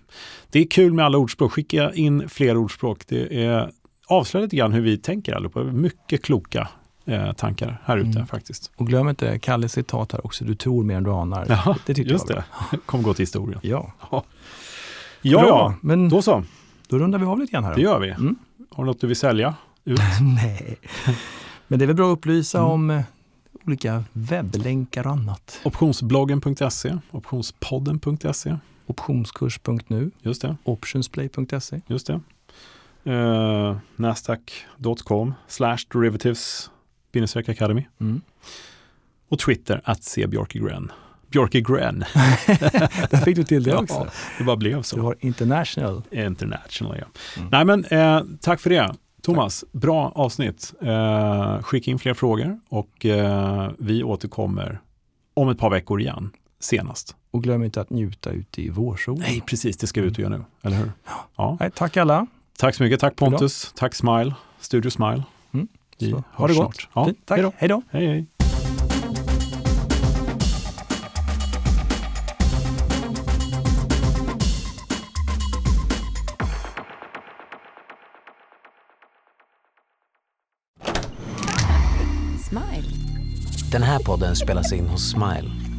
det är kul med alla ordspråk. Skicka in fler ordspråk. Det är avslöjar lite grann hur vi tänker allihopa. Mycket kloka eh, tankar här ute mm. faktiskt. Och glöm inte Kalles citat här också, du tror mer än du anar. Ja, det tycker just jag det. kommer gå till historien. Ja. Ja, ja, men då så. Då rundar vi av lite grann här. Det gör vi. Mm. Har du något du vill sälja? Ut? Nej, men det är väl bra att upplysa mm. om eh, olika webblänkar och annat. Optionsbloggen.se, optionspodden.se. Optionskurs.nu. Just det. Optionsplay.se. Just det. Uh, Nasdaq.com slash derivatives academy. Mm. Och Twitter att se Björkegren. Björkegren. Där fick du till det också. Ja, det bara blev så. Du har international. International, ja. Mm. Nej men eh, tack för det. Thomas, tack. bra avsnitt. Eh, skicka in fler frågor och eh, vi återkommer om ett par veckor igen, senast. Och glöm inte att njuta ute i vårsolen. Nej, precis, det ska vi ut och göra nu, eller hur? Ja. Nej, tack alla. Tack så mycket, tack Pontus, tack Smile, Studio Smile. Mm. Vi ha det gott. Ja. Tack, hej då. Hej, hej. Den här podden spelas in hos Smile.